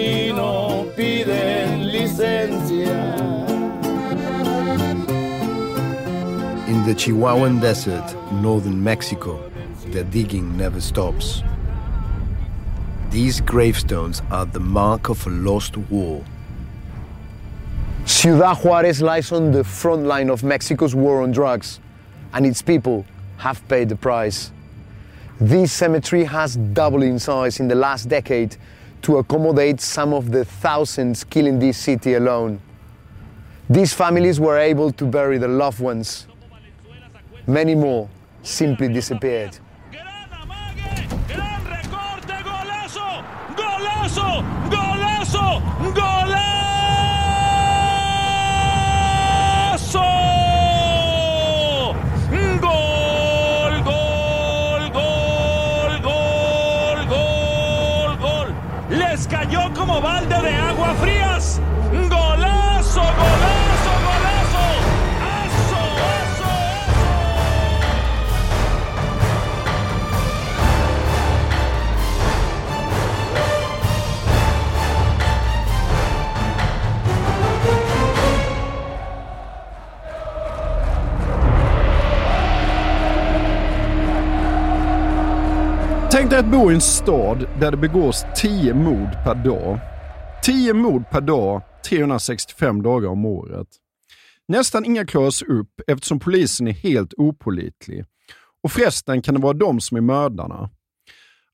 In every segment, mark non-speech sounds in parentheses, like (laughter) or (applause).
Ahí no piden licencia. In the Chihuahuan Desert, northern Mexico, the digging never stops. These gravestones are the mark of a lost war. Ciudad Juarez lies on the front line of Mexico's war on drugs, and its people have paid the price. This cemetery has doubled in size in the last decade to accommodate some of the thousands killing this city alone. These families were able to bury their loved ones. Many more simply disappeared. Tänk dig att bo i en stad där det begås 10 mord per dag. 10 mord per dag, 365 dagar om året. Nästan inga klaras upp eftersom polisen är helt opolitlig. Och förresten kan det vara de som är mördarna.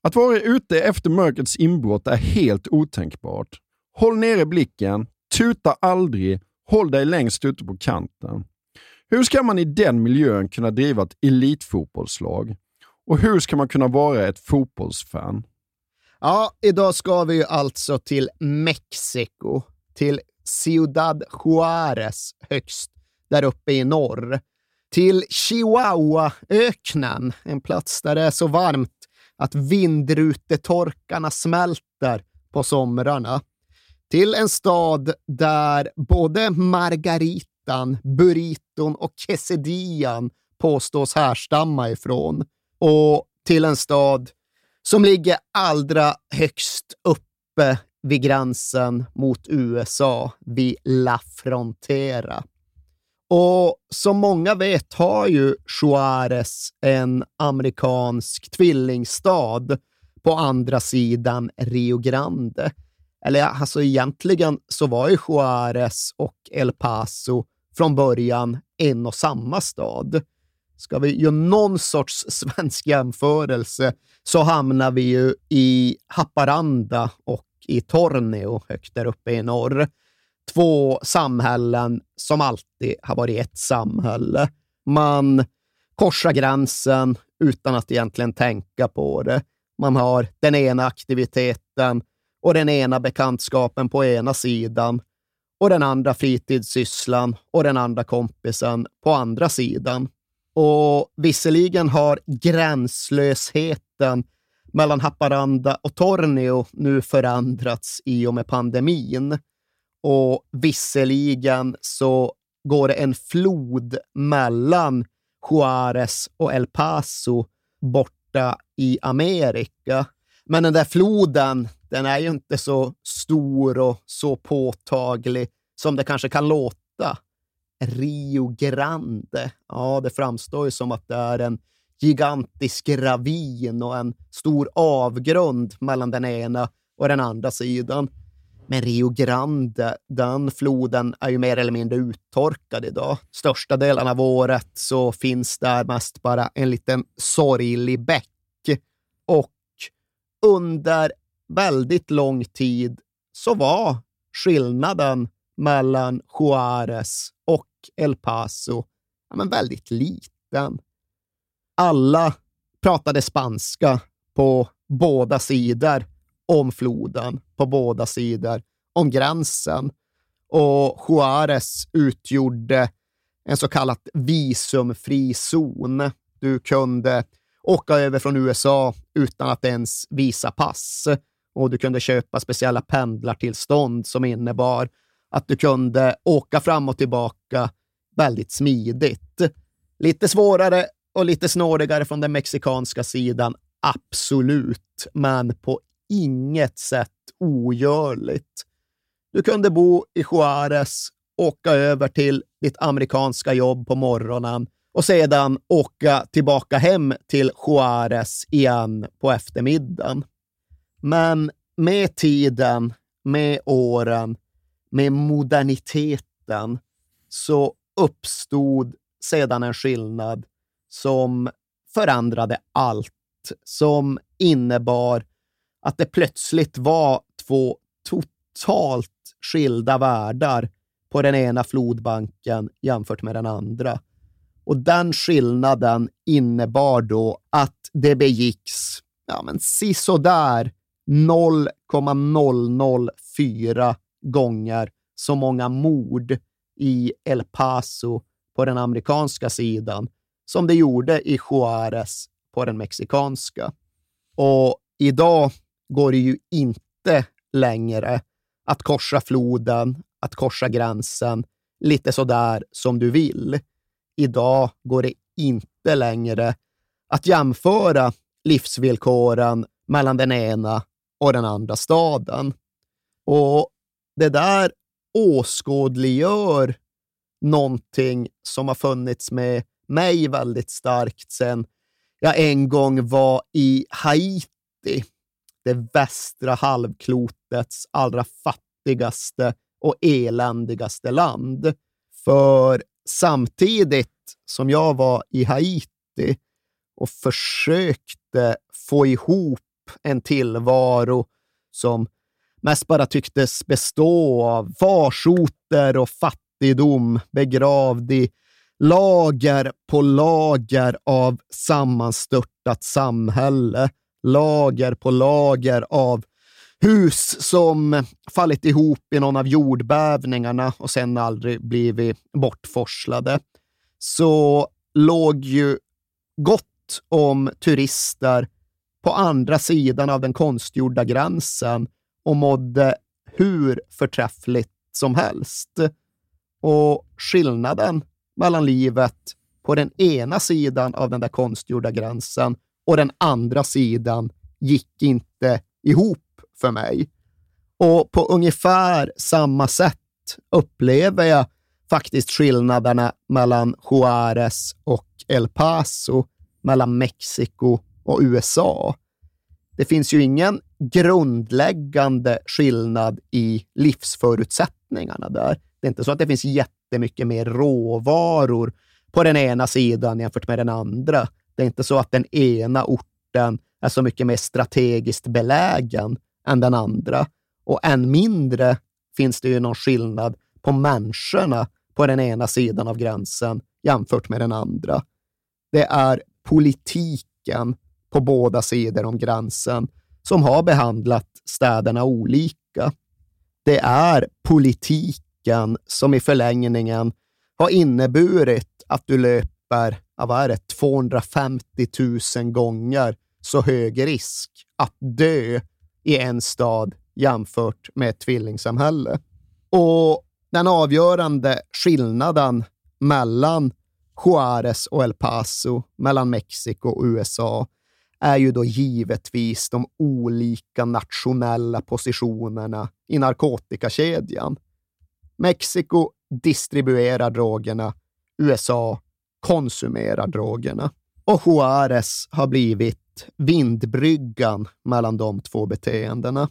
Att vara ute efter mörkrets inbrott är helt otänkbart. Håll nere blicken, tuta aldrig, håll dig längst ute på kanten. Hur ska man i den miljön kunna driva ett elitfotbollslag? Och hur ska man kunna vara ett fotbollsfan? Ja, idag ska vi ju alltså till Mexiko, till Ciudad Juárez högst där uppe i norr. Till Chihuahua-öknen, en plats där det är så varmt att vindrutetorkarna smälter på somrarna. Till en stad där både margaritan, burriton och quesadillan påstås härstamma ifrån. Och till en stad som ligger allra högst uppe vid gränsen mot USA, vid La Frontera. Och som många vet har ju Juárez en amerikansk tvillingstad på andra sidan Rio Grande. Eller alltså egentligen så var ju Juárez och El Paso från början en och samma stad. Ska vi göra någon sorts svensk jämförelse så hamnar vi ju i Haparanda och i Torneo högt där uppe i norr. Två samhällen som alltid har varit ett samhälle. Man korsar gränsen utan att egentligen tänka på det. Man har den ena aktiviteten och den ena bekantskapen på ena sidan och den andra fritidssysslan och den andra kompisen på andra sidan. Och visserligen har gränslösheten mellan Haparanda och Tornio nu förändrats i och med pandemin. Och visserligen så går det en flod mellan Juárez och El Paso borta i Amerika. Men den där floden, den är ju inte så stor och så påtaglig som det kanske kan låta. Rio Grande, ja, det framstår ju som att det är en gigantisk ravin och en stor avgrund mellan den ena och den andra sidan. Men Rio Grande, den floden är ju mer eller mindre uttorkad idag. Största delen av året så finns där mest bara en liten sorglig bäck. Och under väldigt lång tid så var skillnaden mellan Juarez och El Paso ja, men väldigt liten. Alla pratade spanska på båda sidor om floden, på båda sidor om gränsen. Och Juarez utgjorde en så kallad visumfri zon. Du kunde åka över från USA utan att ens visa pass och du kunde köpa speciella pendlartillstånd som innebar att du kunde åka fram och tillbaka väldigt smidigt. Lite svårare och lite snårigare från den mexikanska sidan, absolut, men på inget sätt ogörligt. Du kunde bo i Juarez, åka över till ditt amerikanska jobb på morgonen och sedan åka tillbaka hem till Juarez igen på eftermiddagen. Men med tiden, med åren, med moderniteten så uppstod sedan en skillnad som förändrade allt, som innebar att det plötsligt var två totalt skilda världar på den ena flodbanken jämfört med den andra. Och den skillnaden innebar då att det begicks ja, men sisådär 0,004 gånger så många mord i El Paso på den amerikanska sidan som det gjorde i Juarez på den mexikanska. Och idag går det ju inte längre att korsa floden, att korsa gränsen lite sådär som du vill. Idag går det inte längre att jämföra livsvillkoren mellan den ena och den andra staden. Och det där åskådliggör någonting som har funnits med mig väldigt starkt sedan jag en gång var i Haiti, det västra halvklotets allra fattigaste och eländigaste land. För samtidigt som jag var i Haiti och försökte få ihop en tillvaro som mest bara tycktes bestå av farsoter och fattigdom begravd i lager på lager av sammanstörtat samhälle. Lager på lager av hus som fallit ihop i någon av jordbävningarna och sen aldrig blivit bortforslade. Så låg ju gott om turister på andra sidan av den konstgjorda gränsen och mådde hur förträffligt som helst. Och skillnaden mellan livet på den ena sidan av den där konstgjorda gränsen och den andra sidan gick inte ihop för mig. Och på ungefär samma sätt upplever jag faktiskt skillnaderna mellan Juarez och El Paso, mellan Mexiko och USA. Det finns ju ingen grundläggande skillnad i livsförutsättningarna där. Det är inte så att det finns jättemycket mer råvaror på den ena sidan jämfört med den andra. Det är inte så att den ena orten är så mycket mer strategiskt belägen än den andra. Och än mindre finns det ju någon skillnad på människorna på den ena sidan av gränsen jämfört med den andra. Det är politiken på båda sidor om gränsen som har behandlat städerna olika. Det är politiken som i förlängningen har inneburit att du löper vad är det, 250 000 gånger så hög risk att dö i en stad jämfört med ett tvillingsamhälle. Och den avgörande skillnaden mellan Juarez och El Paso, mellan Mexiko och USA, är ju då givetvis de olika nationella positionerna i narkotikakedjan. Mexiko distribuerar drogerna, USA konsumerar drogerna. Och Juarez har blivit vindbryggan mellan de två beteendena.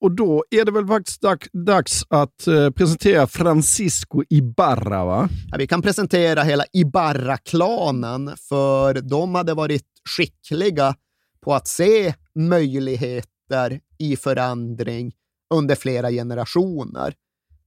Och då är det väl faktiskt dags att eh, presentera Francisco Ibarra, va? Ja, vi kan presentera hela Ibarra-klanen, för de hade varit skickliga på att se möjligheter i förändring under flera generationer.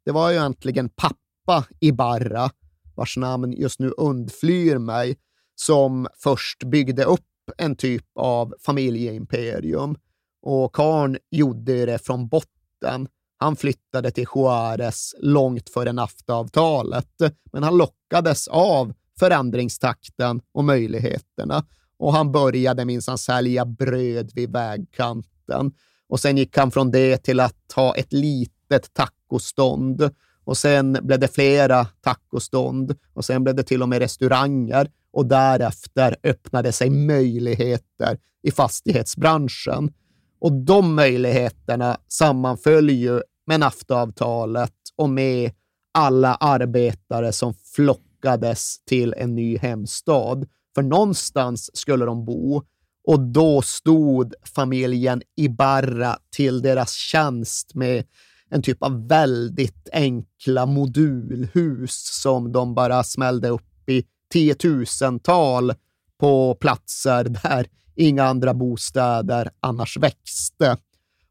Det var ju egentligen pappa Ibarra, vars namn just nu undflyr mig, som först byggde upp en typ av familjeimperium. Och karn gjorde det från botten. Han flyttade till Juarez långt före NAFTA-avtalet, men han lockades av förändringstakten och möjligheterna. Och han började minsann sälja bröd vid vägkanten. Och sen gick han från det till att ha ett litet tacostånd. Och sen blev det flera tacostånd och sen blev det till och med restauranger och därefter öppnade sig möjligheter i fastighetsbranschen. Och de möjligheterna sammanföll ju med NAFTA-avtalet och med alla arbetare som flockades till en ny hemstad. För någonstans skulle de bo och då stod familjen Ibarra till deras tjänst med en typ av väldigt enkla modulhus som de bara smällde upp i tiotusental på platser där inga andra bostäder annars växte.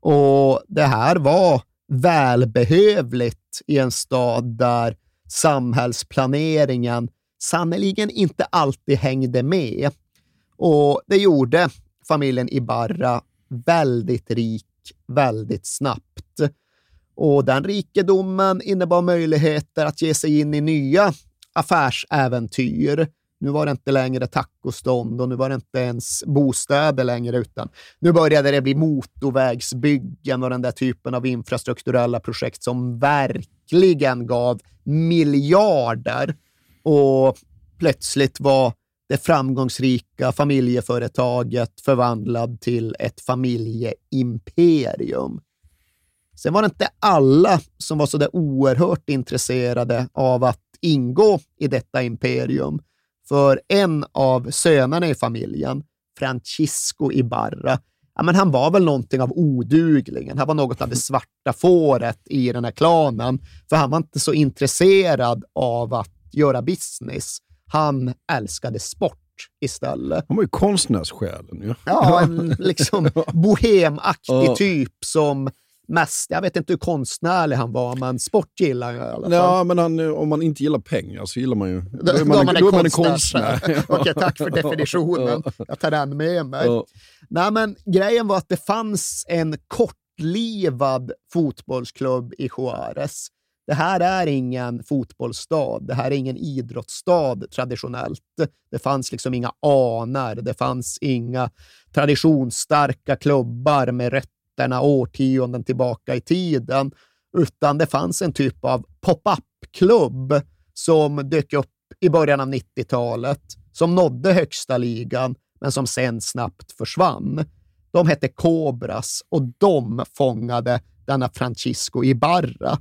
Och det här var välbehövligt i en stad där samhällsplaneringen sannerligen inte alltid hängde med. Och det gjorde familjen Ibarra väldigt rik väldigt snabbt. Och den rikedomen innebar möjligheter att ge sig in i nya affärsäventyr. Nu var det inte längre tacostånd och nu var det inte ens bostäder längre, utan nu började det bli motorvägsbyggen och den där typen av infrastrukturella projekt som verkligen gav miljarder. Och plötsligt var det framgångsrika familjeföretaget förvandlad till ett familjeimperium. Sen var det inte alla som var så där oerhört intresserade av att ingå i detta imperium. För en av sönerna i familjen, Francisco Ibarra, ja, men han var väl någonting av oduglingen. Han var något av det svarta fåret i den här klanen, för han var inte så intresserad av att göra business. Han älskade sport istället. Han var ju konstnärssjälen ju. Ja, en liksom (laughs) bohemaktig typ som mest, jag vet inte hur konstnärlig han var, men sport gillar jag i alla fall. Ja, men han, om man inte gillar pengar så gillar man ju... Då, då är man, då är man en konstnär. konstnär. (laughs) Okej, tack för definitionen. Jag tar den med mig. Ja. Nej, men grejen var att det fanns en kortlivad fotbollsklubb i Juarez. Det här är ingen fotbollsstad, det här är ingen idrottsstad traditionellt. Det fanns liksom inga anar. det fanns inga traditionsstarka klubbar med rötterna årtionden tillbaka i tiden, utan det fanns en typ av pop-up-klubb som dök upp i början av 90-talet, som nådde högsta ligan, men som sen snabbt försvann. De hette Cobras och de fångade denna Francisco Ibarra.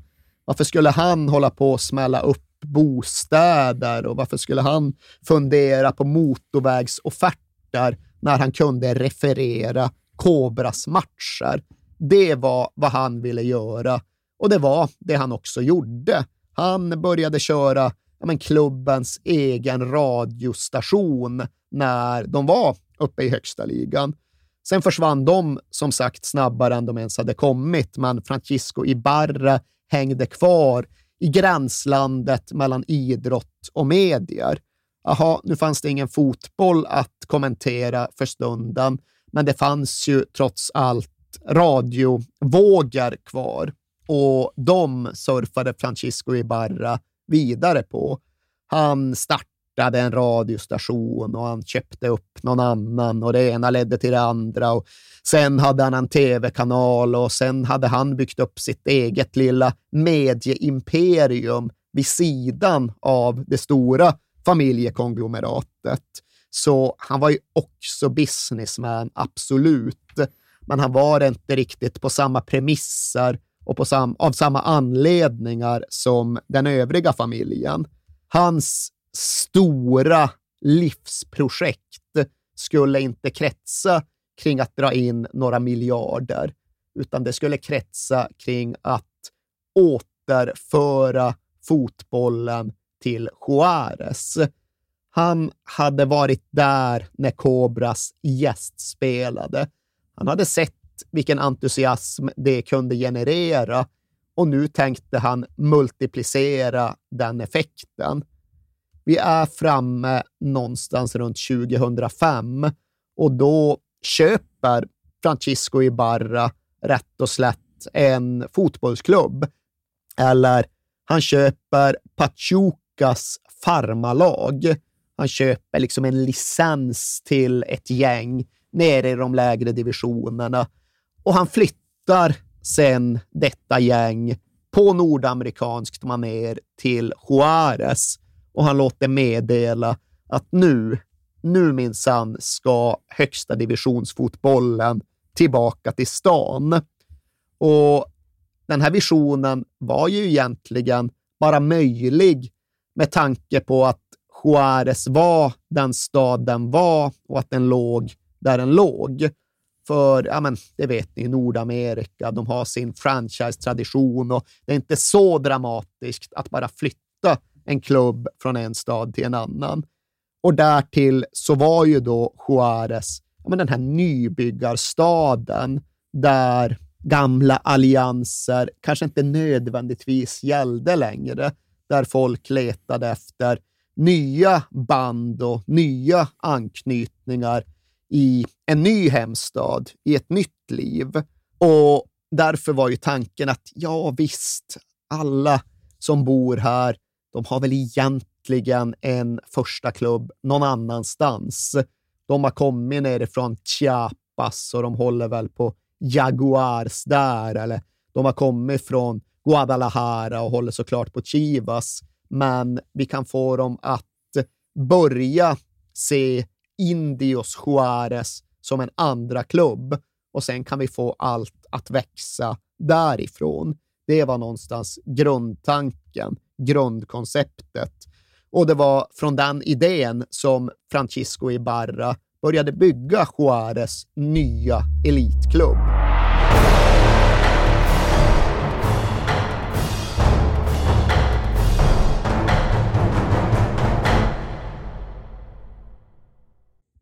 Varför skulle han hålla på att smälla upp bostäder och varför skulle han fundera på motorvägsofferter när han kunde referera Kobras matcher. Det var vad han ville göra och det var det han också gjorde. Han började köra ja, men klubbens egen radiostation när de var uppe i högsta ligan. Sen försvann de som sagt snabbare än de ens hade kommit, men Francisco Ibarra hängde kvar i gränslandet mellan idrott och medier. Jaha, nu fanns det ingen fotboll att kommentera för stunden, men det fanns ju trots allt radiovågor kvar och de surfade Francisco Ibarra vidare på. Han startade en radiostation och han köpte upp någon annan och det ena ledde till det andra. Och sen hade han en tv-kanal och sen hade han byggt upp sitt eget lilla medieimperium vid sidan av det stora familjekonglomeratet. Så han var ju också businessman, absolut. Men han var inte riktigt på samma premisser och på sam av samma anledningar som den övriga familjen. Hans stora livsprojekt skulle inte kretsa kring att dra in några miljarder, utan det skulle kretsa kring att återföra fotbollen till Juarez. Han hade varit där när Cobras gästspelade. Han hade sett vilken entusiasm det kunde generera och nu tänkte han multiplicera den effekten. Vi är framme någonstans runt 2005 och då köper Francisco Ibarra rätt och slätt en fotbollsklubb. Eller han köper Pachucas farmalag. Han köper liksom en licens till ett gäng nere i de lägre divisionerna och han flyttar sen detta gäng på nordamerikanskt maner till Juarez och han låter meddela att nu, nu minsann ska högsta divisionsfotbollen tillbaka till stan. Och den här visionen var ju egentligen bara möjlig med tanke på att Juarez var den stad den var och att den låg där den låg. För, ja men, det vet ni, Nordamerika, de har sin franchise-tradition och det är inte så dramatiskt att bara flytta en klubb från en stad till en annan. Och därtill så var ju då Juarez ja, men den här nybyggarstaden där gamla allianser kanske inte nödvändigtvis gällde längre, där folk letade efter nya band och nya anknytningar i en ny hemstad, i ett nytt liv. Och därför var ju tanken att ja visst, alla som bor här, de har väl egentligen en första klubb någon annanstans. De har kommit nerifrån Chiapas och de håller väl på Jaguars där, eller de har kommit från Guadalajara och håller såklart på Chivas. Men vi kan få dem att börja se Indios Juarez som en andra klubb och sen kan vi få allt att växa därifrån. Det var någonstans grundtanken, grundkonceptet. Och det var från den idén som Francisco Ibarra började bygga Juarez nya elitklubb.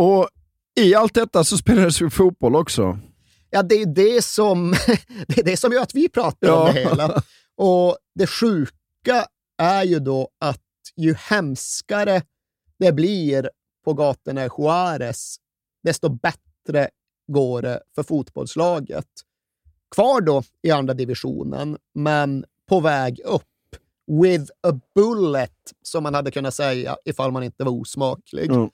Och i allt detta så spelades ju fotboll också. Ja, det är det som, (laughs) det är det som gör att vi pratar om Ja. det hela. Och det sjuka är ju då att ju hemskare det blir på gatorna i Juarez, desto bättre går det för fotbollslaget. Kvar då i andra divisionen, men på väg upp. With a bullet, som man hade kunnat säga ifall man inte var osmaklig. Mm.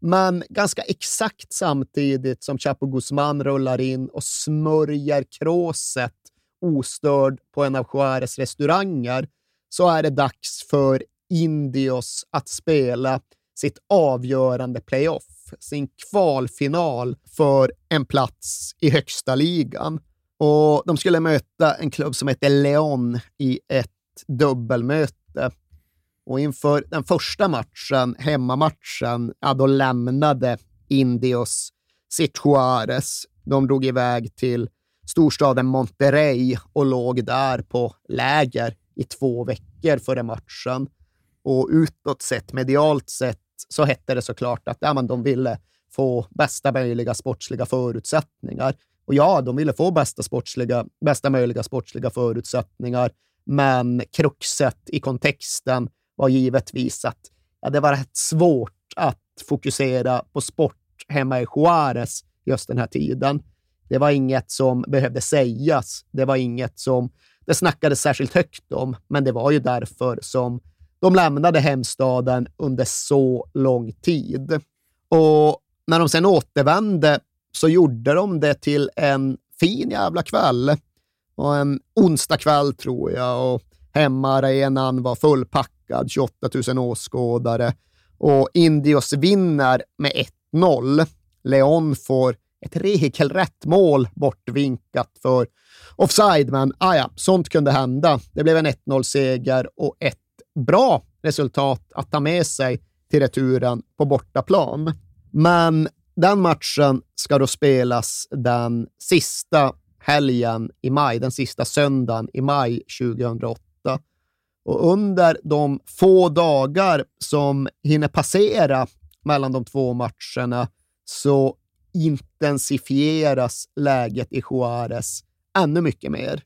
Men ganska exakt samtidigt som Chapo Guzman rullar in och smörjer kråset ostörd på en av Juarez restauranger så är det dags för Indios att spela sitt avgörande playoff, sin kvalfinal för en plats i högsta ligan. Och de skulle möta en klubb som heter León i ett dubbelmöte. Och inför den första matchen, hemmamatchen, ja, då lämnade Indios sitt Juarez. De drog iväg till storstaden Monterrey och låg där på läger i två veckor före matchen. Och utåt sett, medialt sett, så hette det såklart att ja, men de ville få bästa möjliga sportsliga förutsättningar. Och ja, de ville få bästa, sportsliga, bästa möjliga sportsliga förutsättningar, men kruxet i kontexten var givetvis att ja, det var rätt svårt att fokusera på sport hemma i Juarez just den här tiden. Det var inget som behövde sägas. Det var inget som det snackades särskilt högt om, men det var ju därför som de lämnade hemstaden under så lång tid. Och när de sen återvände så gjorde de det till en fin jävla kväll. Och en onsdag kväll tror jag och hemmaarenan var fullpackad, 28 000 åskådare och Indios vinner med 1-0. Leon får ett regelrätt mål bortvinkat för offside, men ah ja, sånt kunde hända. Det blev en 1-0-seger och ett bra resultat att ta med sig till returen på bortaplan. Men den matchen ska då spelas den sista helgen i maj, den sista söndagen i maj 2008. Och under de få dagar som hinner passera mellan de två matcherna så intensifieras läget i Juarez ännu mycket mer.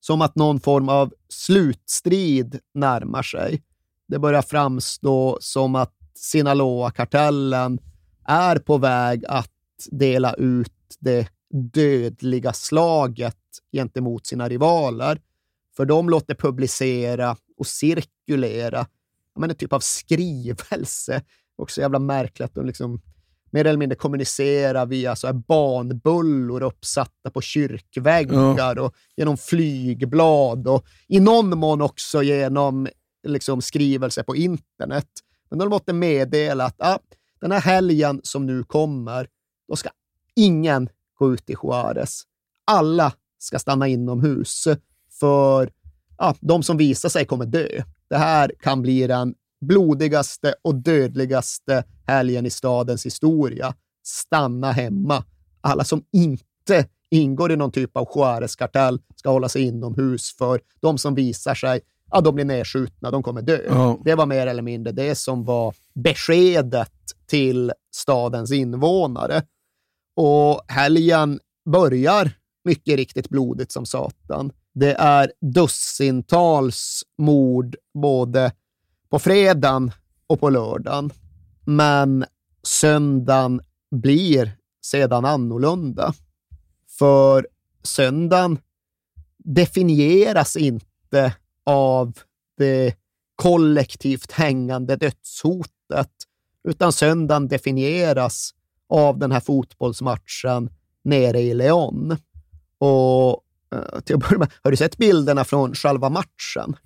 Som att någon form av slutstrid närmar sig. Det börjar framstå som att Sinaloa-kartellen är på väg att dela ut det dödliga slaget gentemot sina rivaler. För de låter publicera och cirkulera ja, men en typ av skrivelse. Också jävla märkligt att de liksom mer eller mindre kommunicera via så här banbullor uppsatta på kyrkväggar och genom flygblad och i någon mån också genom liksom, skrivelser på internet. Men de måste meddela att ah, den här helgen som nu kommer, då ska ingen gå ut i Juarez. Alla ska stanna inomhus, för ja, de som visar sig kommer dö. Det här kan bli den blodigaste och dödligaste helgen i stadens historia. Stanna hemma. Alla som inte ingår i någon typ av Juarez-kartell ska hålla sig inomhus, för de som visar sig, ja, de blir nedskjutna, de kommer dö. Ja. Det var mer eller mindre det som var beskedet till stadens invånare. Och helgen börjar mycket riktigt blodigt som satan. Det är dussintals mord både på fredagen och på lördagen. Men söndagen blir sedan annorlunda. För söndagen definieras inte av det kollektivt hängande dödshotet, utan söndagen definieras av den här fotbollsmatchen nere i Leon. Och till att börja med, har du sett bilderna från själva matchen?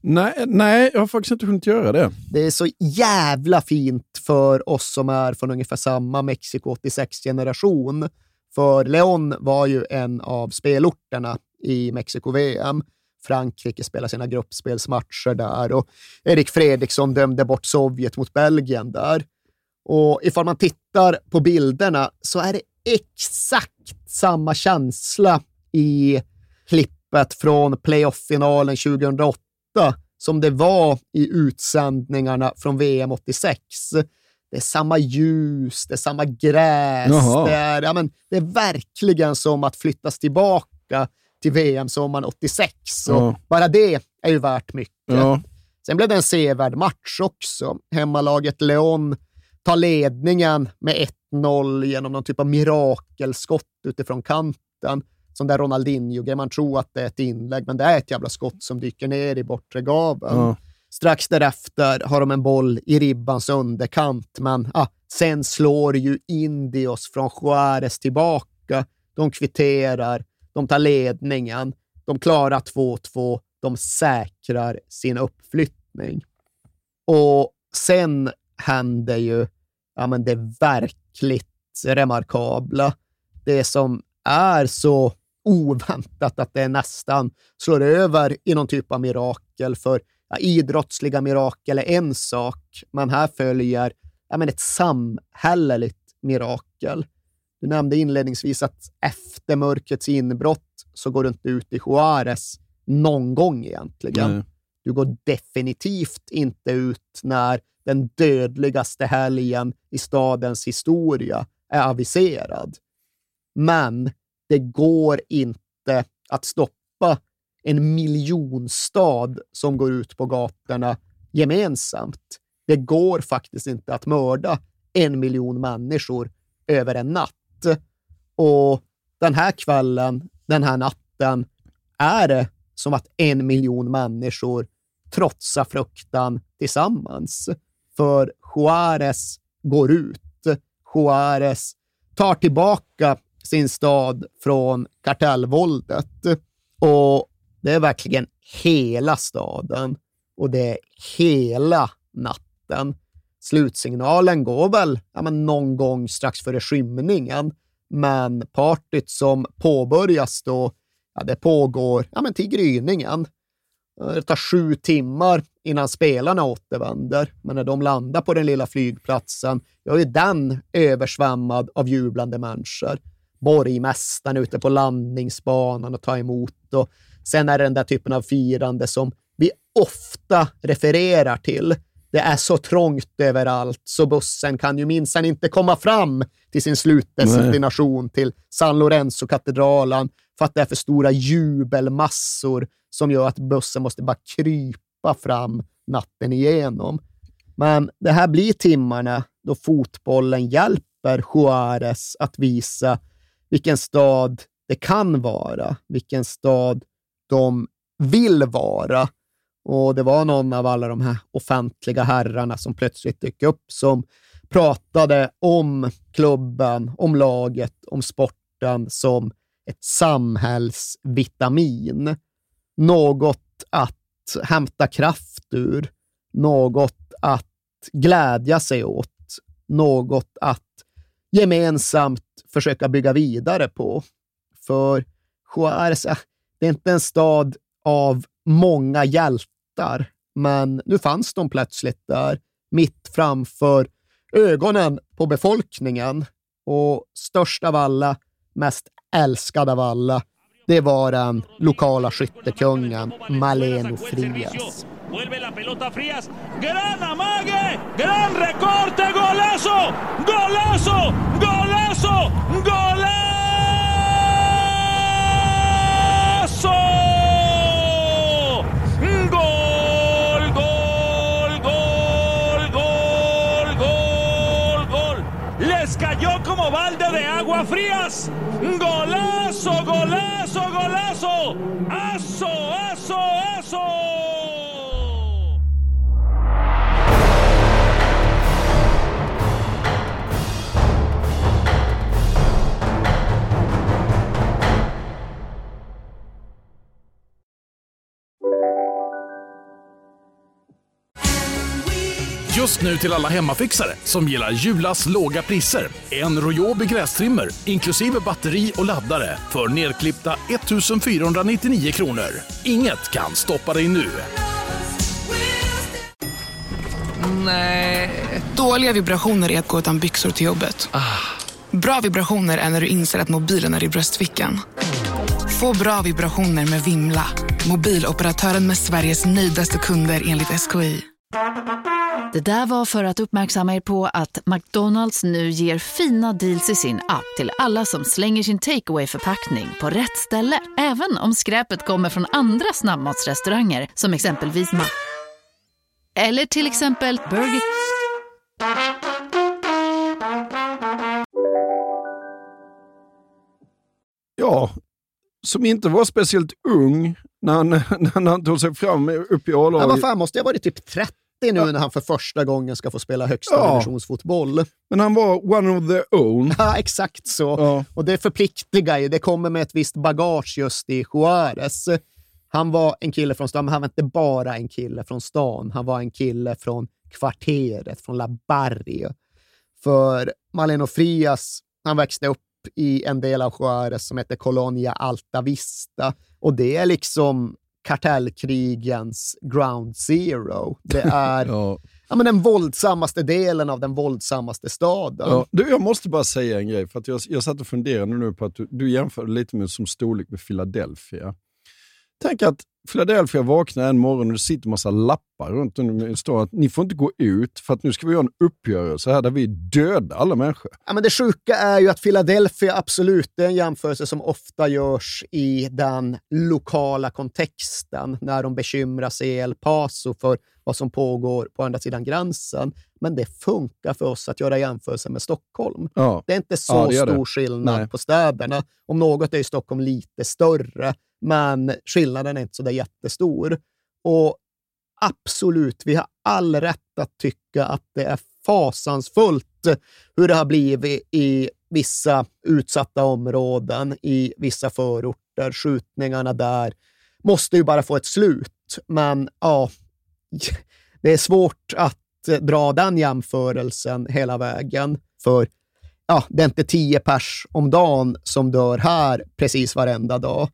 Nej, nej, jag har faktiskt inte hunnit göra det. Det är så jävla fint för oss som är från ungefär samma Mexiko 86-generation. För León var ju en av spelorterna i Mexiko-VM. Frankrike spelade sina gruppspelsmatcher där och Erik Fredriksson dömde bort Sovjet mot Belgien där. Och ifall man tittar på bilderna så är det exakt samma känsla i klippet från playoff-finalen 2008 som det var i utsändningarna från VM 86. Det är samma ljus, det är samma gräs. Jaha. Det är, ja, men, det är verkligen som att flyttas tillbaka till VM sommaren 86. Och Ja. Bara det är ju värt mycket. Ja. Sen blev det en sevärd match också. Hemmalaget León tar ledningen med 1-0 genom någon typ av mirakelskott utifrån kanten. Som där Ronaldinho, man tror att det är ett inlägg, men det är ett jävla skott som dyker ner i bortre gaveln. Ja. Strax därefter har de en boll i ribbans underkant, men ah, sen slår ju Indios från Juarez tillbaka. De kvitterar, de tar ledningen, de klarar 2-2, de säkrar sin uppflyttning. Och sen händer ju ja, men det verkligt remarkabla. Det som är så oväntat att det nästan slår över i någon typ av mirakel. För ja, idrottsliga mirakel är en sak, men här följer ja, men ett samhälleligt mirakel. Du nämnde inledningsvis att efter mörkrets inbrott så går du inte ut i Juarez någon gång egentligen. Nej. Du går definitivt inte ut när den dödligaste helgen i stadens historia är aviserad. Men det går inte att stoppa en miljonstad som går ut på gatorna gemensamt. Det går faktiskt inte att mörda en miljon människor över en natt. Och den här kvällen, den här natten, är det som att en miljon människor trotsar fruktan tillsammans. För Juarez går ut. Juarez tar tillbaka sin stad från kartellvåldet. Och det är verkligen hela staden och det är hela natten. Slutsignalen går väl ja, men någon gång strax före skymningen, men partyt som påbörjas då, ja, det pågår ja, men till gryningen. Det tar sju timmar innan spelarna återvänder, men när de landar på den lilla flygplatsen, då är den översvämmad av jublande människor. Borgmästaren ute på landningsbanan och tar emot. Och sen är det den där typen av firande som vi ofta refererar till. Det är så trångt överallt så bussen kan ju minsann inte komma fram till sin slutdestination, till San Lorenzo-katedralen, för att det är för stora jubelmassor som gör att bussen måste bara krypa fram natten igenom. Men det här blir timmarna då fotbollen hjälper Juarez att visa vilken stad det kan vara, vilken stad de vill vara. Och det var någon av alla de här offentliga herrarna som plötsligt dök upp som pratade om klubben, om laget, om sporten som ett samhällsvitamin. Något att hämta kraft ur, något att glädja sig åt, något att gemensamt försöka bygga vidare på. För Juarez, eh, det är inte en stad av många hjältar, men nu fanns de plötsligt där, mitt framför ögonen på befolkningen. Och störst av alla, mest älskad av alla, det var den lokala skyttekungen Maleno Frias. Vuelve la pelota Frías. Gran amague. Gran recorte. Golazo. Golazo. Golazo. Golazo. Gol, gol, gol, gol, gol, gol. Les cayó como balde de agua frías. Golazo, golazo, golazo. Aso, aso, aso. Just nu till alla hemmafixare som gillar Julas låga priser. En Royobi grästrimmer inklusive batteri och laddare för nedklippta 1 499 kronor. Inget kan stoppa dig nu. Nej. Dåliga vibrationer är att gå utan byxor till jobbet. Bra vibrationer är när du inser att mobilen är i bröstfickan. Få bra vibrationer med Vimla. Mobiloperatören med Sveriges nöjdaste kunder enligt SKI. Det där var för att uppmärksamma er på att McDonalds nu ger fina deals i sin app till alla som slänger sin takeaway förpackning på rätt ställe. Även om skräpet kommer från andra snabbmatsrestauranger som exempelvis Ma... Eller till exempel Burger... Ja, som inte var speciellt ung när han, (laughs) när han tog sig fram upp i Ja, A-laget. vad fan, måste jag varit typ 30 nu när han för första gången ska få spela högsta Ja. divisionsfotboll? Men han var one of their own. Ja, exakt så. Ja. Och det förpliktigar ju. Det kommer med ett visst bagage just i Juarez. Han var en kille från stan, men han var inte bara en kille från stan. Han var en kille från kvarteret, från La Barrio. För Maleno Frias, han växte upp i en del av Juarez som heter Colonia Alta Vista. Och det är liksom kartellkrigens ground zero. Det (laughs) är Ja. ja, men den våldsammaste delen av den våldsammaste staden. Ja. Du, jag måste bara säga en grej, för att jag, jag satt och funderade nu på att du, du jämförde lite med som storlek med Philadelphia. Tänk att Philadelphia vaknar en morgon och det sitter massa lappar runt om i stan att ni får inte gå ut för att nu ska vi göra en uppgörelse här där vi dödar alla människor. Ja, men det sjuka är ju att Philadelphia absolut det är en jämförelse som ofta görs i den lokala kontexten när de bekymrar sig i El Paso för vad som pågår på andra sidan gränsen. Men det funkar för oss att göra jämförelser med Stockholm. Ja. Det är inte så Ja, det det. stor skillnad Nej. på städerna. Om något är Stockholm lite större, men skillnaden är inte så där jättestor. Och absolut, vi har all rätt att tycka att det är fasansfullt hur det har blivit i vissa utsatta områden, i vissa förorter. Skjutningarna där måste ju bara få ett slut. Men ja, (laughs) det är svårt att dra den jämförelsen hela vägen. För ja, det är inte tio pers om dagen som dör här precis varenda dag.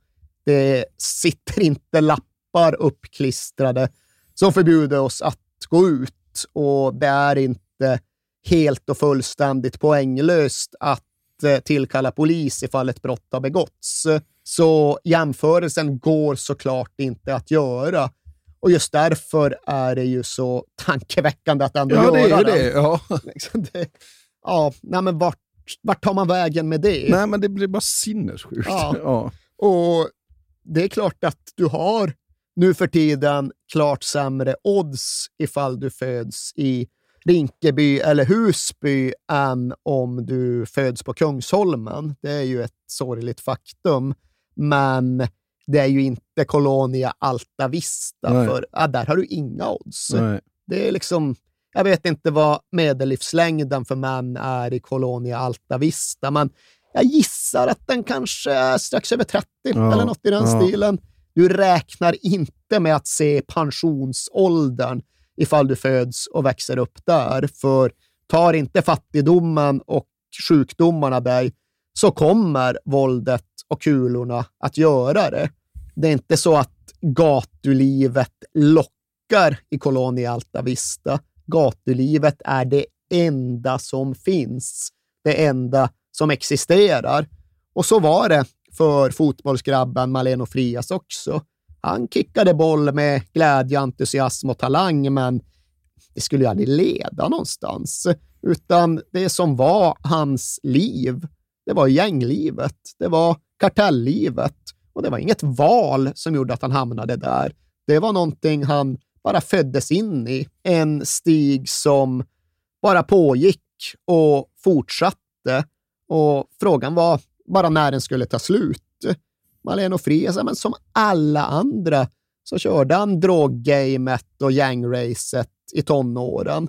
Det sitter inte lappar uppklistrade som förbjuder oss att gå ut och det är inte helt och fullständigt poänglöst att eh, tillkalla polis ifall ett brott har begåtts. Så jämförelsen går såklart inte att göra. Och just därför är det ju så tankeväckande att ändå Ja, göra det är den. det. Ja. (laughs) Liksom det. Ja, nej men vart, vart tar man vägen med det? Nej, men det blir bara sinnessjukt. Ja. Ja. Och det är klart att du har nu för tiden klart sämre odds ifall du föds i Rinkeby eller Husby än om du föds på Kungsholmen. Det är ju ett sorgligt faktum. Men det är ju inte Colonia Alta Vista, Nej. för ja, där har du inga odds. Nej. Det är liksom Jag vet inte vad medellivslängden för män är i Colonia Alta Vista, men jag gissar att den kanske är strax över 30 Ja, eller något i den ja. stilen. Du räknar inte med att se pensionsåldern ifall du föds och växer upp där, för tar inte fattigdomen och sjukdomarna dig så kommer våldet och kulorna att göra det. Det är inte så att gatulivet lockar i Colonia Alta Vista. Gatulivet är det enda som finns, det enda som existerar. Och så var det för fotbollsgrabben Maleno Frias också. Han kickade boll med glädje, entusiasm och talang, men det skulle ju aldrig leda någonstans. Utan det som var hans liv, det var gänglivet, det var kartelllivet och det var inget val som gjorde att han hamnade där. Det var någonting han bara föddes in i. En stig som bara pågick och fortsatte. Och frågan var bara när den skulle ta slut. Maleno Frias, men som alla andra så körde han droggamet och gängracet i tonåren.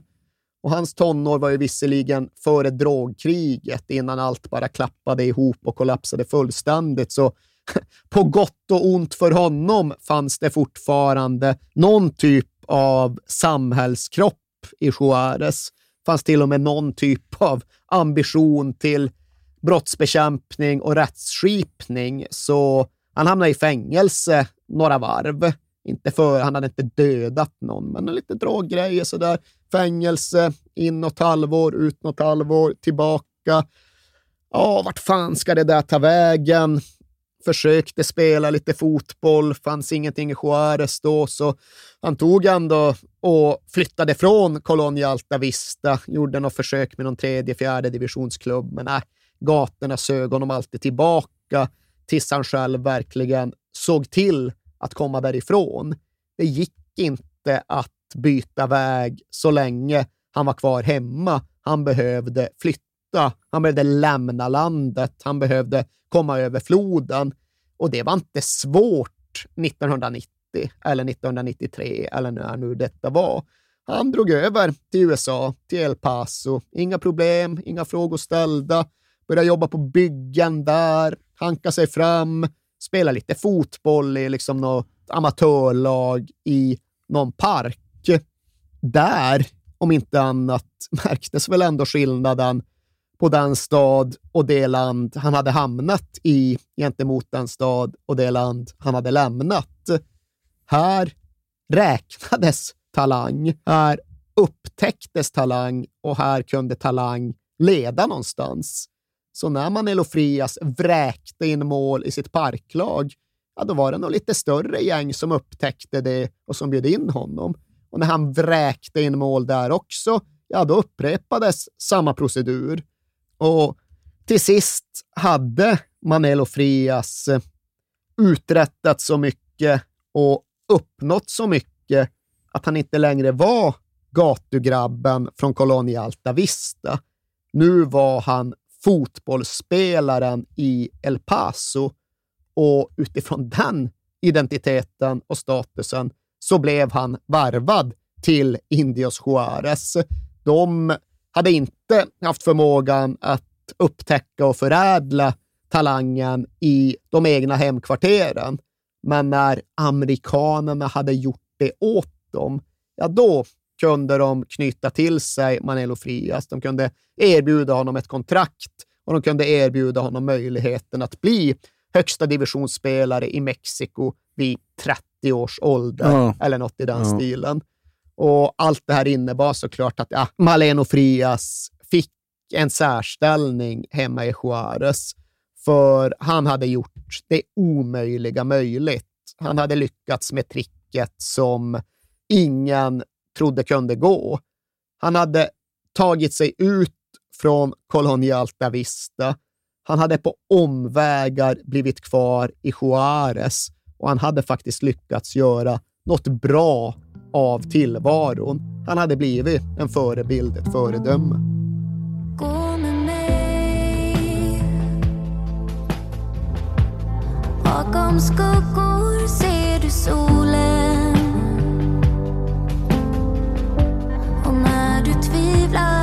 Och hans tonår var ju visserligen före drogkriget, innan allt bara klappade ihop och kollapsade fullständigt. Så (laughs) på gott och ont för honom fanns det fortfarande någon typ av samhällskropp i Juarez. fanns till och med någon typ av ambition till brottsbekämpning och rättsskipning. Så han hamnade i fängelse några varv. Inte för, han hade inte dödat någon, men lite droggrejer sådär. Fängelse, in något halvår, ut något halvår, tillbaka. Ja, vart fan ska det där ta vägen? Försökte spela lite fotboll, fanns ingenting i Juarez då, så han tog ändå och flyttade från Colonia Alta Vista, gjorde något försök med någon tredje, fjärde divisionsklubb, men nej, gatorna sög honom alltid tillbaka tills han själv verkligen såg till att komma därifrån. Det gick inte att byta väg så länge han var kvar hemma. Han behövde flytta, han behövde lämna landet, han behövde komma över floden. Och det var inte svårt 1990 eller 1993 eller när nu detta var. Han drog över till USA, till El Paso. Inga problem, inga frågor ställda börjar jobba på byggen där, hanka sig fram, spela lite fotboll i liksom något amatörlag i någon park. Där, om inte annat, (laughs) märktes väl ändå skillnaden på den stad och det land han hade hamnat i gentemot den stad och det land han hade lämnat. Här räknades talang, här upptäcktes talang och här kunde talang leda någonstans. Så när Manelo Frias vräkte in mål i sitt parklag, ja, då var det nog lite större gäng som upptäckte det och som bjöd in honom. Och när han vräkte in mål där också, ja, då upprepades samma procedur. Och till sist hade Manelo Frias eh, uträttat så mycket och uppnått så mycket att han inte längre var gatugrabben från Colonia Alta Vista. Nu var han fotbollsspelaren i El Paso och utifrån (laughs) den identiteten och statusen så blev han varvad till Indios Juarez. De hade inte haft förmågan att upptäcka och förädla talangen i de egna hemkvarteren. Men när amerikanerna hade gjort det åt dem, ja då kunde de knyta till sig Manelo Frias. De kunde erbjuda honom ett kontrakt och de kunde erbjuda honom möjligheten att bli högsta divisionsspelare i Mexiko vid 30 års ålder Ja. eller något i den Ja. stilen. Och allt det här innebar såklart att ja, Maleno Frias fick en särställning hemma i Juarez. För han hade gjort det omöjliga möjligt. Han hade lyckats med tricket som ingen trodde kunde gå. Han hade tagit sig ut från Colonia Vista. Han hade på omvägar blivit kvar i Juarez och han hade faktiskt lyckats göra något bra av tillvaron. Han hade blivit en förebild, ett föredöme. Gå med mig Bakom skuggor ser du solen du tvivlar.